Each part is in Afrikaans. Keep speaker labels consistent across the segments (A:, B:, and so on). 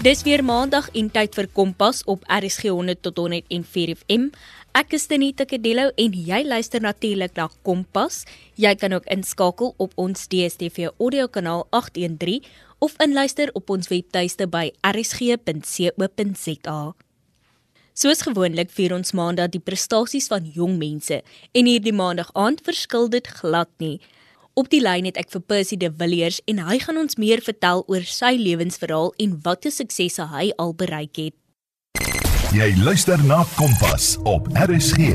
A: Dis weer maandag en tyd vir Kompas op RSG 100 tot 104 FM. Ek is Denita Kadello en jy luister natuurlik na Kompas. Jy kan ook inskakel op ons DStv audio kanaal 813 of inluister op ons webtuiste by rsg.co.za. Soos gewoonlik vier ons maandag die prestasies van jong mense en hierdie maandag aand verskil dit glad nie. Op die lyn het ek vir Percy de Villiers en hy gaan ons meer vertel oor sy lewensverhaal en watter suksesse hy al bereik het.
B: Jy luister na Kompas op RSG.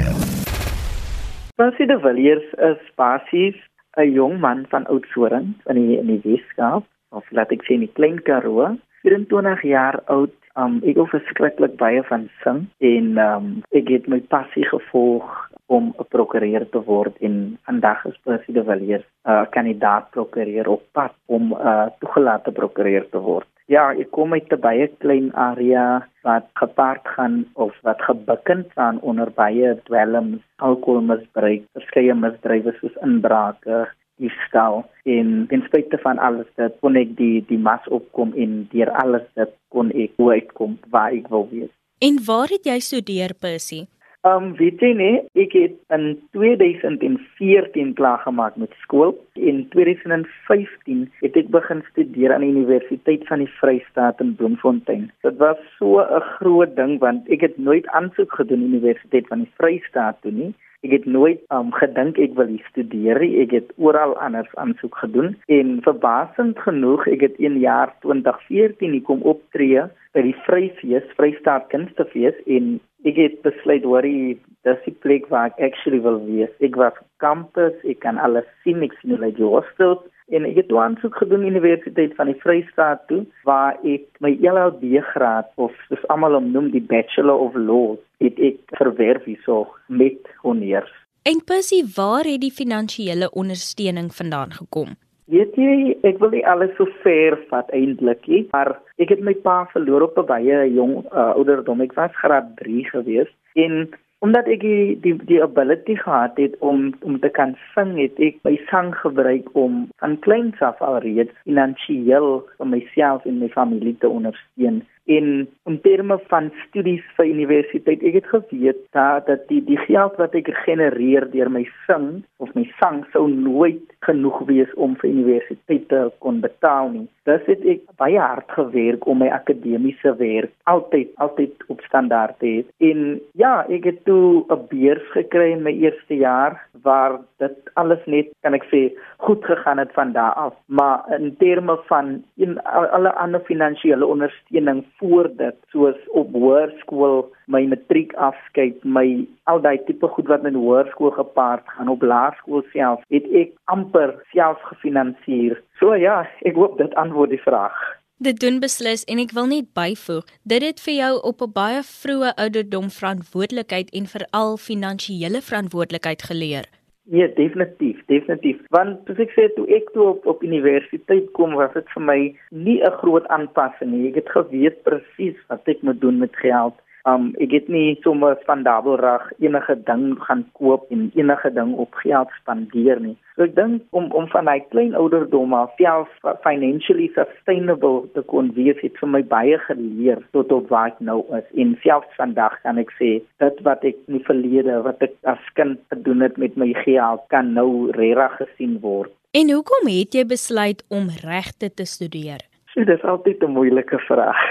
C: Percy de Villiers is basies 'n jong man van Oudtshoorn in die in die Weskaap, of laat ek sê in die Klein Karoo, 24 jaar oud. Um, ek hou verskriklik baie van sing en um, ek het my passie gevolg om 'n prokureur te word en vandag is Percy de Villiers 'n uh, kandidaat prokureur op pad om uh, toegelate prokureur te word. Ja, ek kom uit 'n baie klein area wat gepaard gaan of wat gebukken staan onder baie dwelms, alkoholmisbruik, verskeie misdrywe soos inbrake, diefstal en ten spyte van alles dit kon ek die die mas opkom en deur alles dit kon ek uitkom waar ek wou wees.
A: En waar het jy studeer, Percy?
C: Um weet jy nie, ek het in 2014 klaar gemaak met skool. In 2015 het ek begin studeer aan die Universiteit van die Vrystaat in Bloemfontein. Dit was so 'n groot ding want ek het nooit aansoek gedoen aan die Universiteit van die Vrystaat toe nie. Ek het nooit um, gedink ek wil hier studeer. Ek het oral anders aansoek gedoen en verbasend genoeg, ek het in jaar 2014 hier kom optree by die Vryfees, Vrystaat Kunstefees en ek het besluit hoor jy dis die plek waar ek actually wil wees. Ek was kampus, ek kan alles sien, ek sien hoe die hostels en ek het toe aansoek gedoen Universiteit van die Vrystaat toe waar ek my LLB graad of dis almal om noem die Bachelor of Laws het ek verwerf hierso met honeurs.
A: En Percy, waar het die finansiële ondersteuning vandaan gekom?
C: Weet jy, ek wil nie alles so ver vat eintlik nie, maar ek het my pa verloor op 'n baie jong uh, ouderdom. Ek was graad 3 gewees en omdat ek die, die die ability gehad het om om te kan sing, het ek my sang gebruik om van kleins af al reeds finansiëel vir myself en my familie te ondersteun in in terme van studies vir universiteit ek het geweet dat dat die die geld wat ek genereer deur my sing of my sang sou nooit genoeg wees om vir universiteit te kon betaal nie dis het ek baie hard gewerk om my akademiese werk altyd altyd op standaard te hê. En ja ek het toe 'n beurs gekry in my eerste jaar waar dit alles net kan ek sê goed gegaan het van daar af. Maar in terme van in alle ander finansiële ondersteuning voor dit soos op hoërskool my matriek afskeid my al daai tipe goed wat in hoërskool gepaard gaan op laerskool self het ek amper self gefinansier. So ja ek hoop dit antwoord die vraag
A: Dit doen beslis en ek wil net byvoeg, dit het vir jou op 'n baie vroeë ouderdom verantwoordelikheid en veral finansiële verantwoordelikheid geleer.
C: Ja, definitief, definitief. Want soos ek sê toe ek toe op op universiteit kom, was dit vir my nie 'n groot aanpassing nie. Ek het geweet presies wat ek moet doen met geld. Um ek het nie sommer van dabbelrag enige ding gaan koop en enige ding op geld spandeer nie. So ek dink om om van my klein ouderdom af self financially sustainable te kon wees het vir my baie geleer tot op waar ek nou is. En selfs vandag kan ek sê dat wat ek in die verlede wat ek as kind gedoen het met my geld kan nou regtig gesien word.
A: En hoekom het jy besluit om regte te studeer?
C: So, dit is altyd 'n moeilike vraag.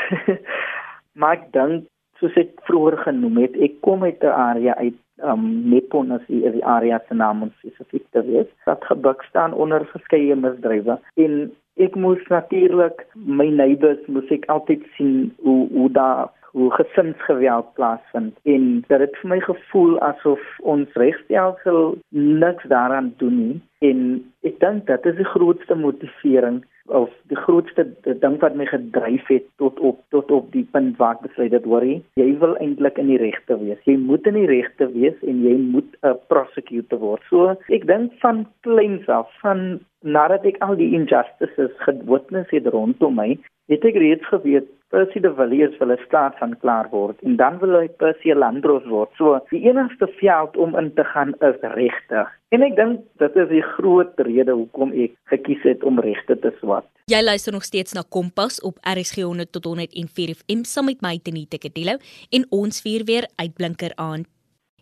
C: maar ek dink soos ek vroeër genoem het, ek kom uit 'n area uit um Nepon as die, die area se naam om spesifiek te wees, wat gebuk staan onder verskeie misdrywe. En ek moes natuurlik my neighbors moet ek altyd sien hoe hoe daar hoe gesinsgeweld plaasvind. En dit het vir my gevoel asof ons regstelsel niks daaraan doen nie. En ek dink dat is die grootste motivering of die grootste ding wat my gedryf het tot op tot op die punt waar ek besluit het hoor jy wil eintlik in die regte wees. Jy moet in die regte wees en jy moet 'n prosecutor word. So ek dink van kleins af van nadat ek al die injustices gewitness het rondom my, het ek reeds geweet Percy de Villiers wil 'n staat van klaar word en dan wil hy Percy Landros word. So die enigste veld om in te gaan is regtig. En ek dink dit is die groot rede hoekom ek gekies het om regte te swat.
A: Jy luister nog steeds na Kompas op RSG 100 tot 104 FM saam met my Tenita Kedilo en ons vier weer uitblinker aan.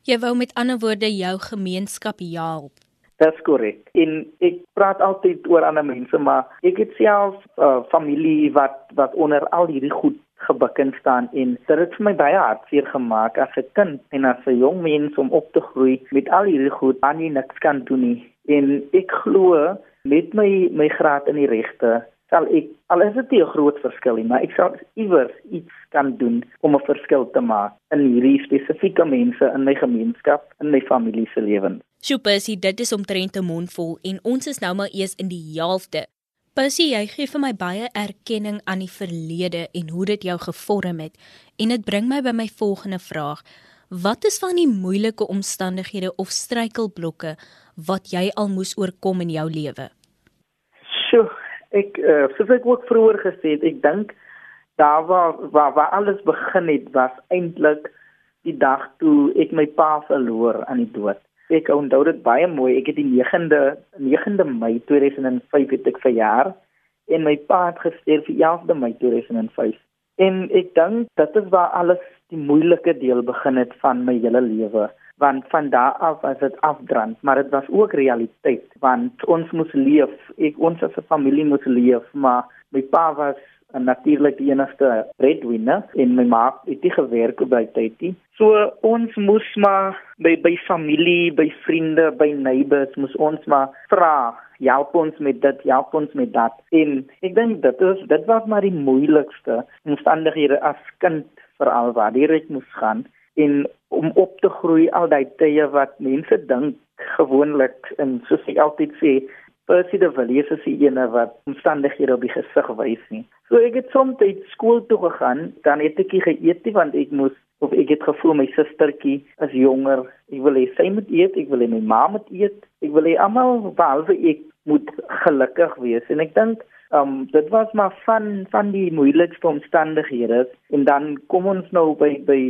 A: Jy wou met ander woorde jou gemeenskap help.
C: Dis korrek. En ek praat altyd oor ander mense, maar ek het self 'n uh, familie wat wat onder al hierdie goed gebukken staan en dit het vir my baie hartseer gemaak as 'n kind en as 'n jong mens om op te groei met al hierdie goed wat jy niks kan doen nie. En ek glo met my my graad in die regte sal ek al is dit 'n groot verskil nie, maar ek sal iewers iets kan doen om 'n verskil te maak in hierdie spesifieke mense in my gemeenskap en my familie se lewens.
A: Supersie, dit is omtrent 'n mond vol en ons is nou maar eers in die helfte. Percy, jy gee vir my baie erkenning aan die verlede en hoe dit jou gevorm het en dit bring my by my volgende vraag. Wat is van die moeilike omstandighede of struikelblokke wat jy al moes oorkom in jou lewe?
C: Sjoe, ek uh, soos ek ook vroeër gesê het, ek dink daar waar waar waar alles begin het was eintlik die dag toe ek my pa verloor aan die dood. Ek onthou dit baie mooi. Ek het die 9de 9de Mei 2005 het ek verjaar en my pa het gesterf die 11de Mei 2005. En ek dink dit is waar alles die moeilike deel begin het van my hele lewe want van daar af was dit afdrand maar dit was ook realiteit want ons moes leef ek ons as 'n familie moes leef maar my pa was en natuurlik die enigste breadwinner en my ma het nie gewerk by tyd nie. So ons moes maar by by familie by vriende by neighbors moes ons maar vra help ons met dit help ons met dat. En ek dink dit is dit was maar die moeilikste omstandighede as kind veral waar dit moes gaan en om op te groei al daai tye wat mense dink gewoonlik en soos ek altyd sê Percy de Villiers is die ene wat omstandighede op die gesig wys nie. So ek het soms skool toe gegaan, dan het ek geëet nie want ek moes of ek het gevoel my sustertjie is jonger. Ek wil hê sy moet eet, ek wil hê my ma moet eet. Ek wil hê almal behalwe ek moet gelukkig wees en ek dink Um dit was maar van van die moeilikste omstandighede en dan kom ons nou by by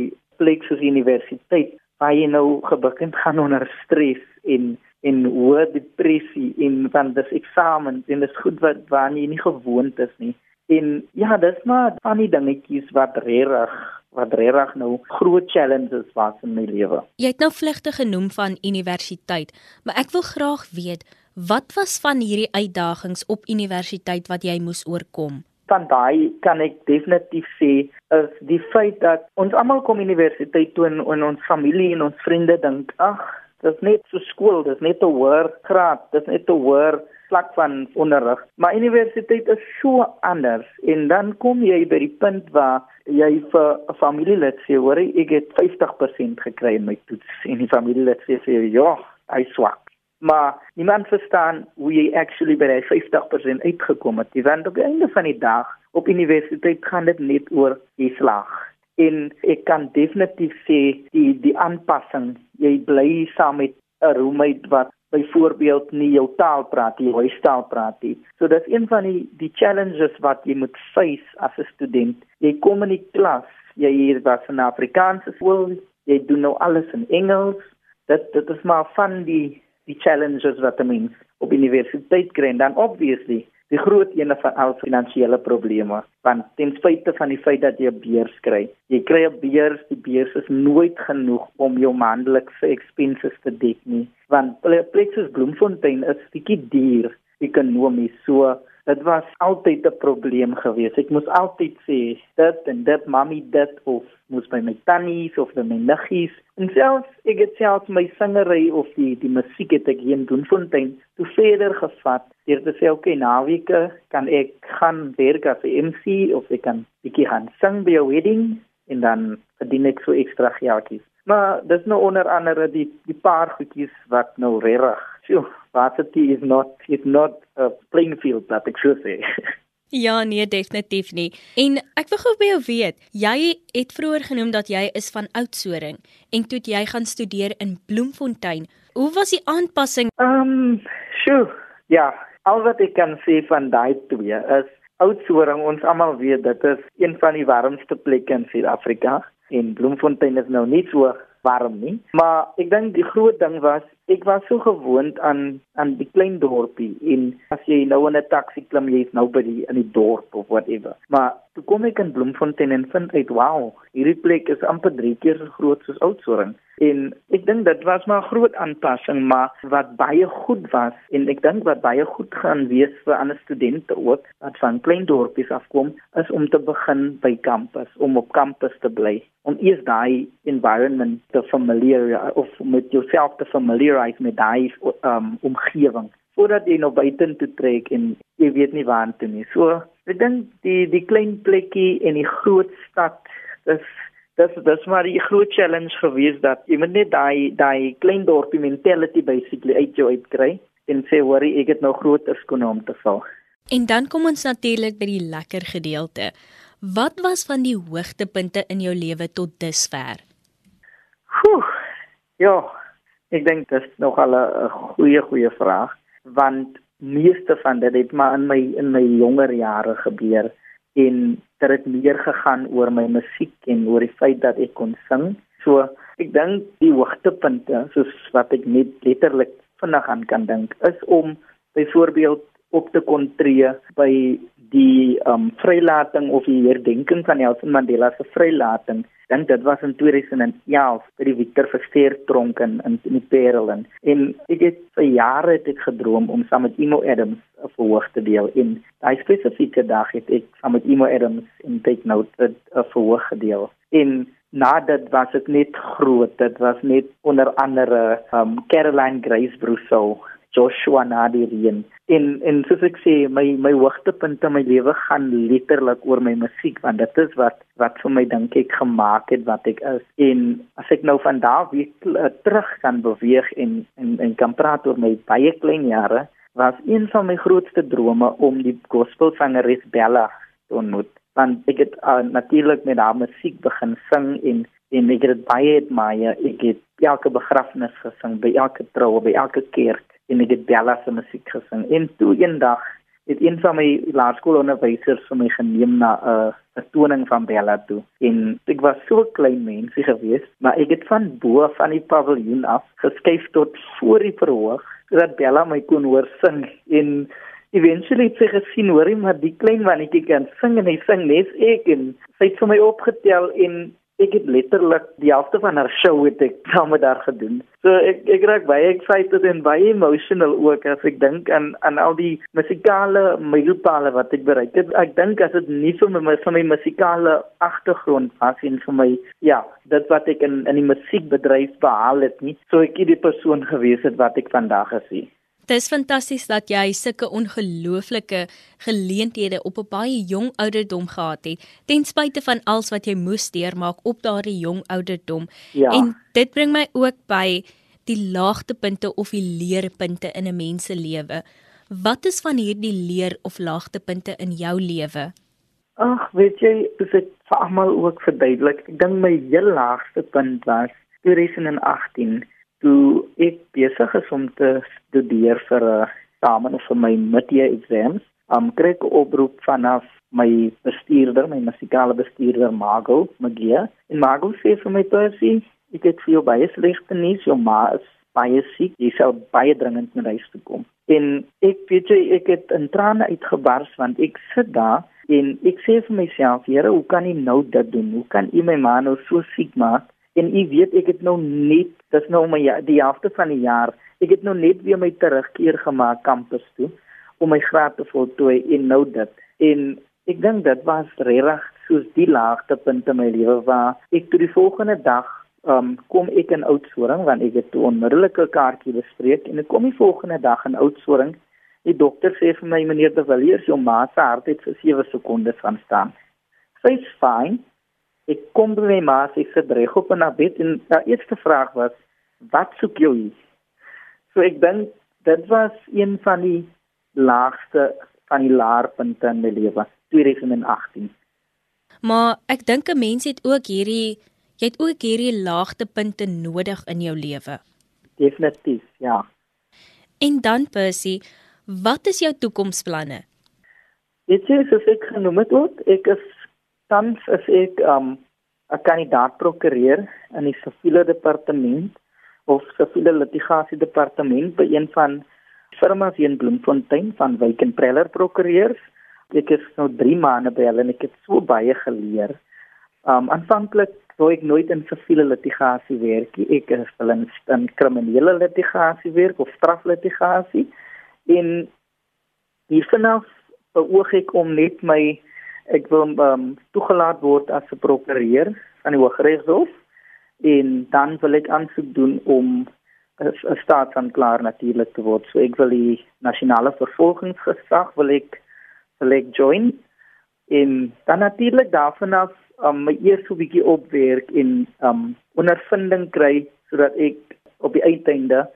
C: plek soos universiteit waar jy nou gebekend gaan onder stres en en hoë depressie en van dis eksamens en dis goed wat waar jy nie gewoond is nie. En ja, dis maar van die dingetjies wat regtig wat regtig nou groot challenges was in my lewe.
A: Jy het nou vlugte genoem van universiteit, maar ek wil graag weet, wat was van hierdie uitdagings op universiteit wat jy moes oorkom?
C: van daai kan ek definitief sê is die feit dat ons almal kom universiteit toe en, en ons familie en ons vriende dink ag dis net so skool dis net 'n hoër graad dis net 'n hoër vlak van onderrig maar universiteit is so anders en dan kom jy by die punt waar jy vir 'n familielid sê hoor ek het 50% gekry in my toets en die familielid sê ja hy swak maar niemand verstaan hoe jy actually by die 50% uitgekom het. Jy want op die einde van die dag op universiteit gaan dit net oor die slag. En ek kan definitief sê die die aanpassing, jy bly saam met 'n roommate wat byvoorbeeld nie jou taal praat nie, jou taal praat nie. So dis een van die die challenges wat jy moet face as 'n student. Jy kom in die klas, jy hier was in Afrikaanse skool, jy doen nou alles in Engels. Dit dit is maar van die die challenges wat 'n mens op universiteit kry en dan obviously die groot ene van al finansiële probleme want ten spyte van die feit dat jy 'n beurs kry jy kry 'n beurs die beurs is nooit genoeg om jou maandelikse expenses te dek nie want Plexus Bloemfontein is bietjie duur ekonomies so dit was altyd 'n probleem geweest. Ek moes altyd sê dit en dit mami dit of moes by my tannies of by my niggies. En selfs ek het selfs my singery of die die musiek het ek hier in Bloemfontein toe verder gevat. Deur te sê okay, naweke kan ek gaan werk as 'n MC of ek kan bietjie gaan sing by 'n wedding en dan verdien ek so ekstra geldjies. Maar dis nou onder andere die die paar goedjies wat nou regtig. Sjoe, varsity is not is not a playing field that ek sou sê.
A: Ja, nee, definitief nie. En ek wil gou by jou weet, jy het vroeër genoem dat jy is van Oudtshoorn en toe jy gaan studeer in Bloemfontein. Hoe was die aanpassing?
C: Ehm, um, sjoe. Ja, al wat ek kan sê van daai twee is Oudtshoorn ons almal weet dit is een van die warmste plekke in Suid-Afrika en Bloemfontein is nou nie so warm nie. Maar ek dink die groot ding was ek was so gewoond aan aan die klein dorpie en as jy nou in 'n taxi klim jy is nou by die in die dorp of whatever. Maar toe kom ek in Bloemfontein en vind uit wow, hierdie plek is amper 3 keer so groot soos Oudtshoorn. En ek dink dit was maar groot aanpassing, maar wat baie goed was en ek dink wat baie goed gaan wees vir ander studente ook wat van klein dorpies afkom, is om te begin by kampus, om op kampus te bly om eers daai environment te familiar of met jouself te familiarize met daai um, omgewing voordat jy nou buite toe trek en jy weet nie waar toe nie. So, ek dink die die klein plekkie en die groot stad is dis dis maar die groot challenge gewees dat jy moet net daai daai klein dorpie mentality basically uit jou uitkry en sê worry ek het nou groter skoene om te vul.
A: En dan kom ons natuurlik by die lekker gedeelte. Wat was van die hoogtepunte in jou lewe tot dusver?
C: Oeh. Ja, ek dink dit is nog al 'n goeie goeie vraag want meeste van dit het maar in my in my jonger jare gebeur en dit het meer gegaan oor my musiek en oor die feit dat ek kon sing. So ek dink die hoogtepunte soos wat ek net letterlik vinnig aan kan dink is om byvoorbeeld op te kon tree by die um vrylating of die herdenking van Nelson Mandela se vrylating. Dink dit was in 2011 by die Victor Verster tronk in in die Parel en ek het vir jare het ek gedroom om saam met Emo Adams 'n verhoog te deel en daai spesifieke dag het ek saam met Emo Adams in Take Note 'n verhoog gedeel. En na dit was dit net groot. Dit was net onder andere um Caroline Grace Brussel Joshua Nadirien. En en soos ek sê, my my hoogtepunt in my lewe gaan letterlik oor my musiek want dit is wat wat vir my dink ek gemaak het wat ek is. En as ek nou van daar weer uh, terug kan beweeg en en en kan praat oor my baie klein jare, was een van my grootste drome om die gospelsangeres Bella te ontmoet. Want ek het uh, natuurlik met haar musiek begin sing en en ek het baie admire. Ek het elke begrafnis gesing, by elke troue, by elke kerk en ek het Bella se musiek gesing. En toe eendag het een van my laerskoolonderwysers vir my geneem na 'n uh, vertoning van Bella toe. En ek was so klein mensie geweest, maar ek het van bo van die paviljoen af geskuif tot voor die verhoog sodat Bella my kon hoor sing en Eventually het sy gesien hoorie maar die klein mannetjie kan sing en hy sing net ek en sy het vir my opgetel en ek het letterlik die helfte van haar show het ek saam met haar gedoen. So ek ek raak baie excited en baie emotional ook as ek dink aan aan al die musikale mylpale wat ek bereik het. Ek dink as dit nie vir my vir my musikale agtergrond was en vir my ja, dit wat ek in in die musiekbedryf behaal het nie, so ek het die persoon gewees het wat ek vandag is.
A: Dis fantasties dat jy sulke ongelooflike geleenthede op 'n baie jong ouderdom gehad het, ten spyte van alles wat jy moes deurmaak op daardie jong ouderdom.
C: Ja.
A: En dit bring my ook by die laagtepunte of die leerpunte in 'n mens se lewe. Wat is van hierdie leer of laagtepunte in jou lewe?
C: Ag, weet jy, dis ek vir almal ook verduidelik. Ek dink my heel laagste punt was 2018 toe ek besig is om te studeer vir 'n eksamen vir my midyear exams, um kry ek 'n oproep vanaf my bestuurder, my musikale bestuurder Margo Magia. En Margo sê vir my Percy, ek het vir jou baie slegte nuus, jou ma is baie siek, jy sal baie dringend na huis toe kom. En ek weet jy, ek het in trane uitgebars want ek sit daar en ek sê vir myself, Here, hoe kan U nou dit doen? Hoe kan U my ma nou so siek maak? En u weet ek het nou net dis nou my die helfte van die jaar ek het nou net weer my terugkeer gemaak kampus toe om my graad te voltooi en nou dit. En ek dink dit was regtig soos die laagste punt in my lewe waar ek toe die volgende dag um, kom ek in Oudtshoorn want ek het toe onmiddellike kaartjie bespreek en ek kom die volgende dag in Oudtshoorn die dokter sê vir my meneer de Villiers jou ma se hart het vir 7 sekondes van staan. Sy's fine Ek kom by my ma, sy sit reg op in haar bed en haar eerste vraag was: "Wat soek jy hier?" So ek dink dit was een van die laagste van die laarpunte in my lewe, 2018.
A: Maar ek dink 'n mens het ook hierdie jy het ook hierdie laagtepunte nodig in jou lewe.
C: Definitief, ja.
A: En dan Percy, Wat is jou toekomsplanne?
C: Dit is soos ek genoem het ook, ek is tans as ek um 'n kandidaat prokureur in die siviele departement of siviele litigasie departement by een van firmas hier in Bloemfontein van Wyk en Preller prokureurs. Ek is nou 3 maande by hulle en ek het so baie geleer. Um aanvanklik wou ek nooit in siviele litigasie werk nie. Ek is wel in, in kriminele litigasie werk of straflitigasie. En hiervanaf beoog ek om net my ek wil um, toegelaat word as 'n prokureur aan die Hooggeregshof en dan wil ek aansoek doen om 'n staatsanklaer natuurlik te word. So ek wil die nasionale vervolgingsgesag wil ek wil ek join en dan natuurlik daarvan af um, my eers so 'n bietjie opwerk en um ondervinding kry sodat ek op die uiteinde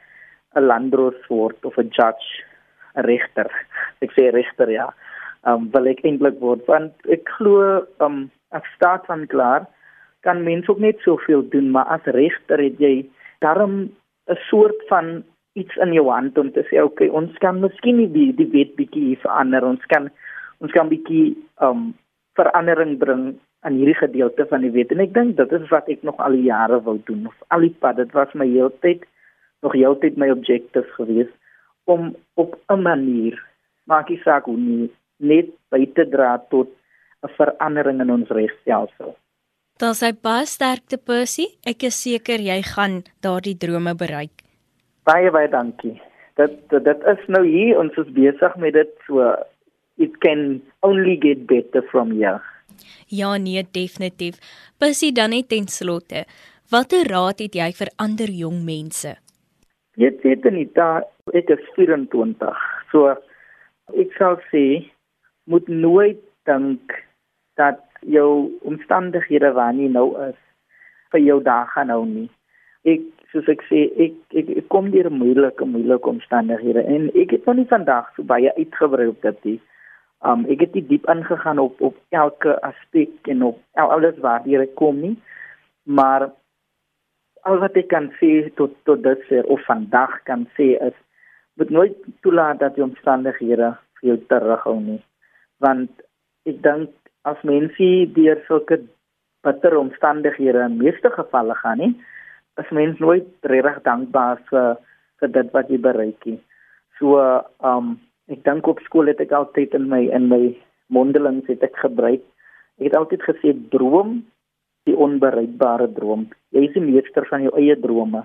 C: 'n landdros word of 'n judge, 'n regter. Ek sê regter ja um, wil ek eintlik word want ek glo um as staatsanklaer kan mens ook net soveel doen maar as regter het jy daarom 'n soort van iets in jou hand om te sê okay ons kan miskien nie die die wet bietjie verander ons kan ons kan bietjie um verandering bring aan hierdie gedeelte van die wet. En ek dink dit is wat ek nog al die jare wou doen of al die pad. Dit was my heeltyd nog heeltyd my objective geweest om op 'n manier maak ek saak hoe nie net by te dra tot 'n verandering in ons regstelsel.
A: Daar sy baie sterkte Percy. Ek is seker jy gaan daardie drome bereik.
C: Baie baie dankie. Dit dit is nou hier ons is besig met dit so it can only get better from here.
A: Ja nee, definitief. Percy dan net ten slotte. Watter raad het jy vir ander jong mense?
C: Jy weet net dat ek is 24. So ek sal sê moet nooit dink dat jou omstandighede waar jy nou is vir jou dag gaan nou nie. Ek soos ek sê ek ek, ek kom hier moeilike moeilike omstandighede en ek het nog nie vandag so baie uitgebrei op dit nie. Um ek het diep ingegaan op op elke aspek en op alles waar jy kom nie. Maar al wat ek kan sê tot tot dit sê of vandag kan sê is moet nooit toelaat dat die omstandighede vir jou terughou nie want ek dink as mense deur sulke bitter omstandighede in meeste gevalle gaan nie, is mens nooit reg dankbaar vir vir dit wat jy bereik het. So um ek dink op skool het ek altyd in my in my mondelings het ek gebruik. Ek het altyd gesê droom die onbereikbare droom. Jy is die meester van jou eie drome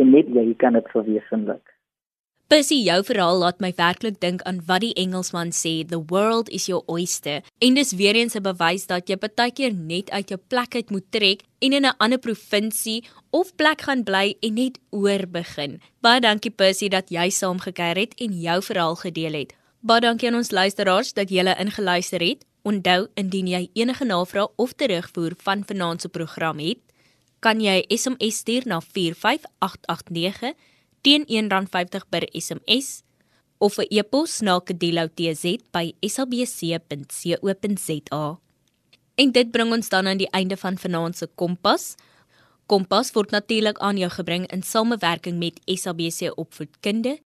C: en net jy kan dit verwesenlik.
A: Percy, jou verhaal laat my werklik dink aan wat die Engelsman sê, the world is your oyster. En dis weer eens 'n bewys dat jy baie keer net uit jou plek uit moet trek en in 'n ander provinsie of plek gaan bly en net oor begin. Baie dankie Percy dat jy saamgekyker het en jou verhaal gedeel het. Baie dankie aan ons luisteraars dat julle ingeluister het. Onthou indien jy enige navrae of terugvoer van vanaand se program het, kan jy SMS stuur na 45889 teen R1.50 per SMS of 'n e-pos na kedeloutz@sabc.co.za. En dit bring ons dan aan die einde van vanaand se Kompas. Kompas word natuurlik aan jou gebring in samewerking met SABC Opvoedkunde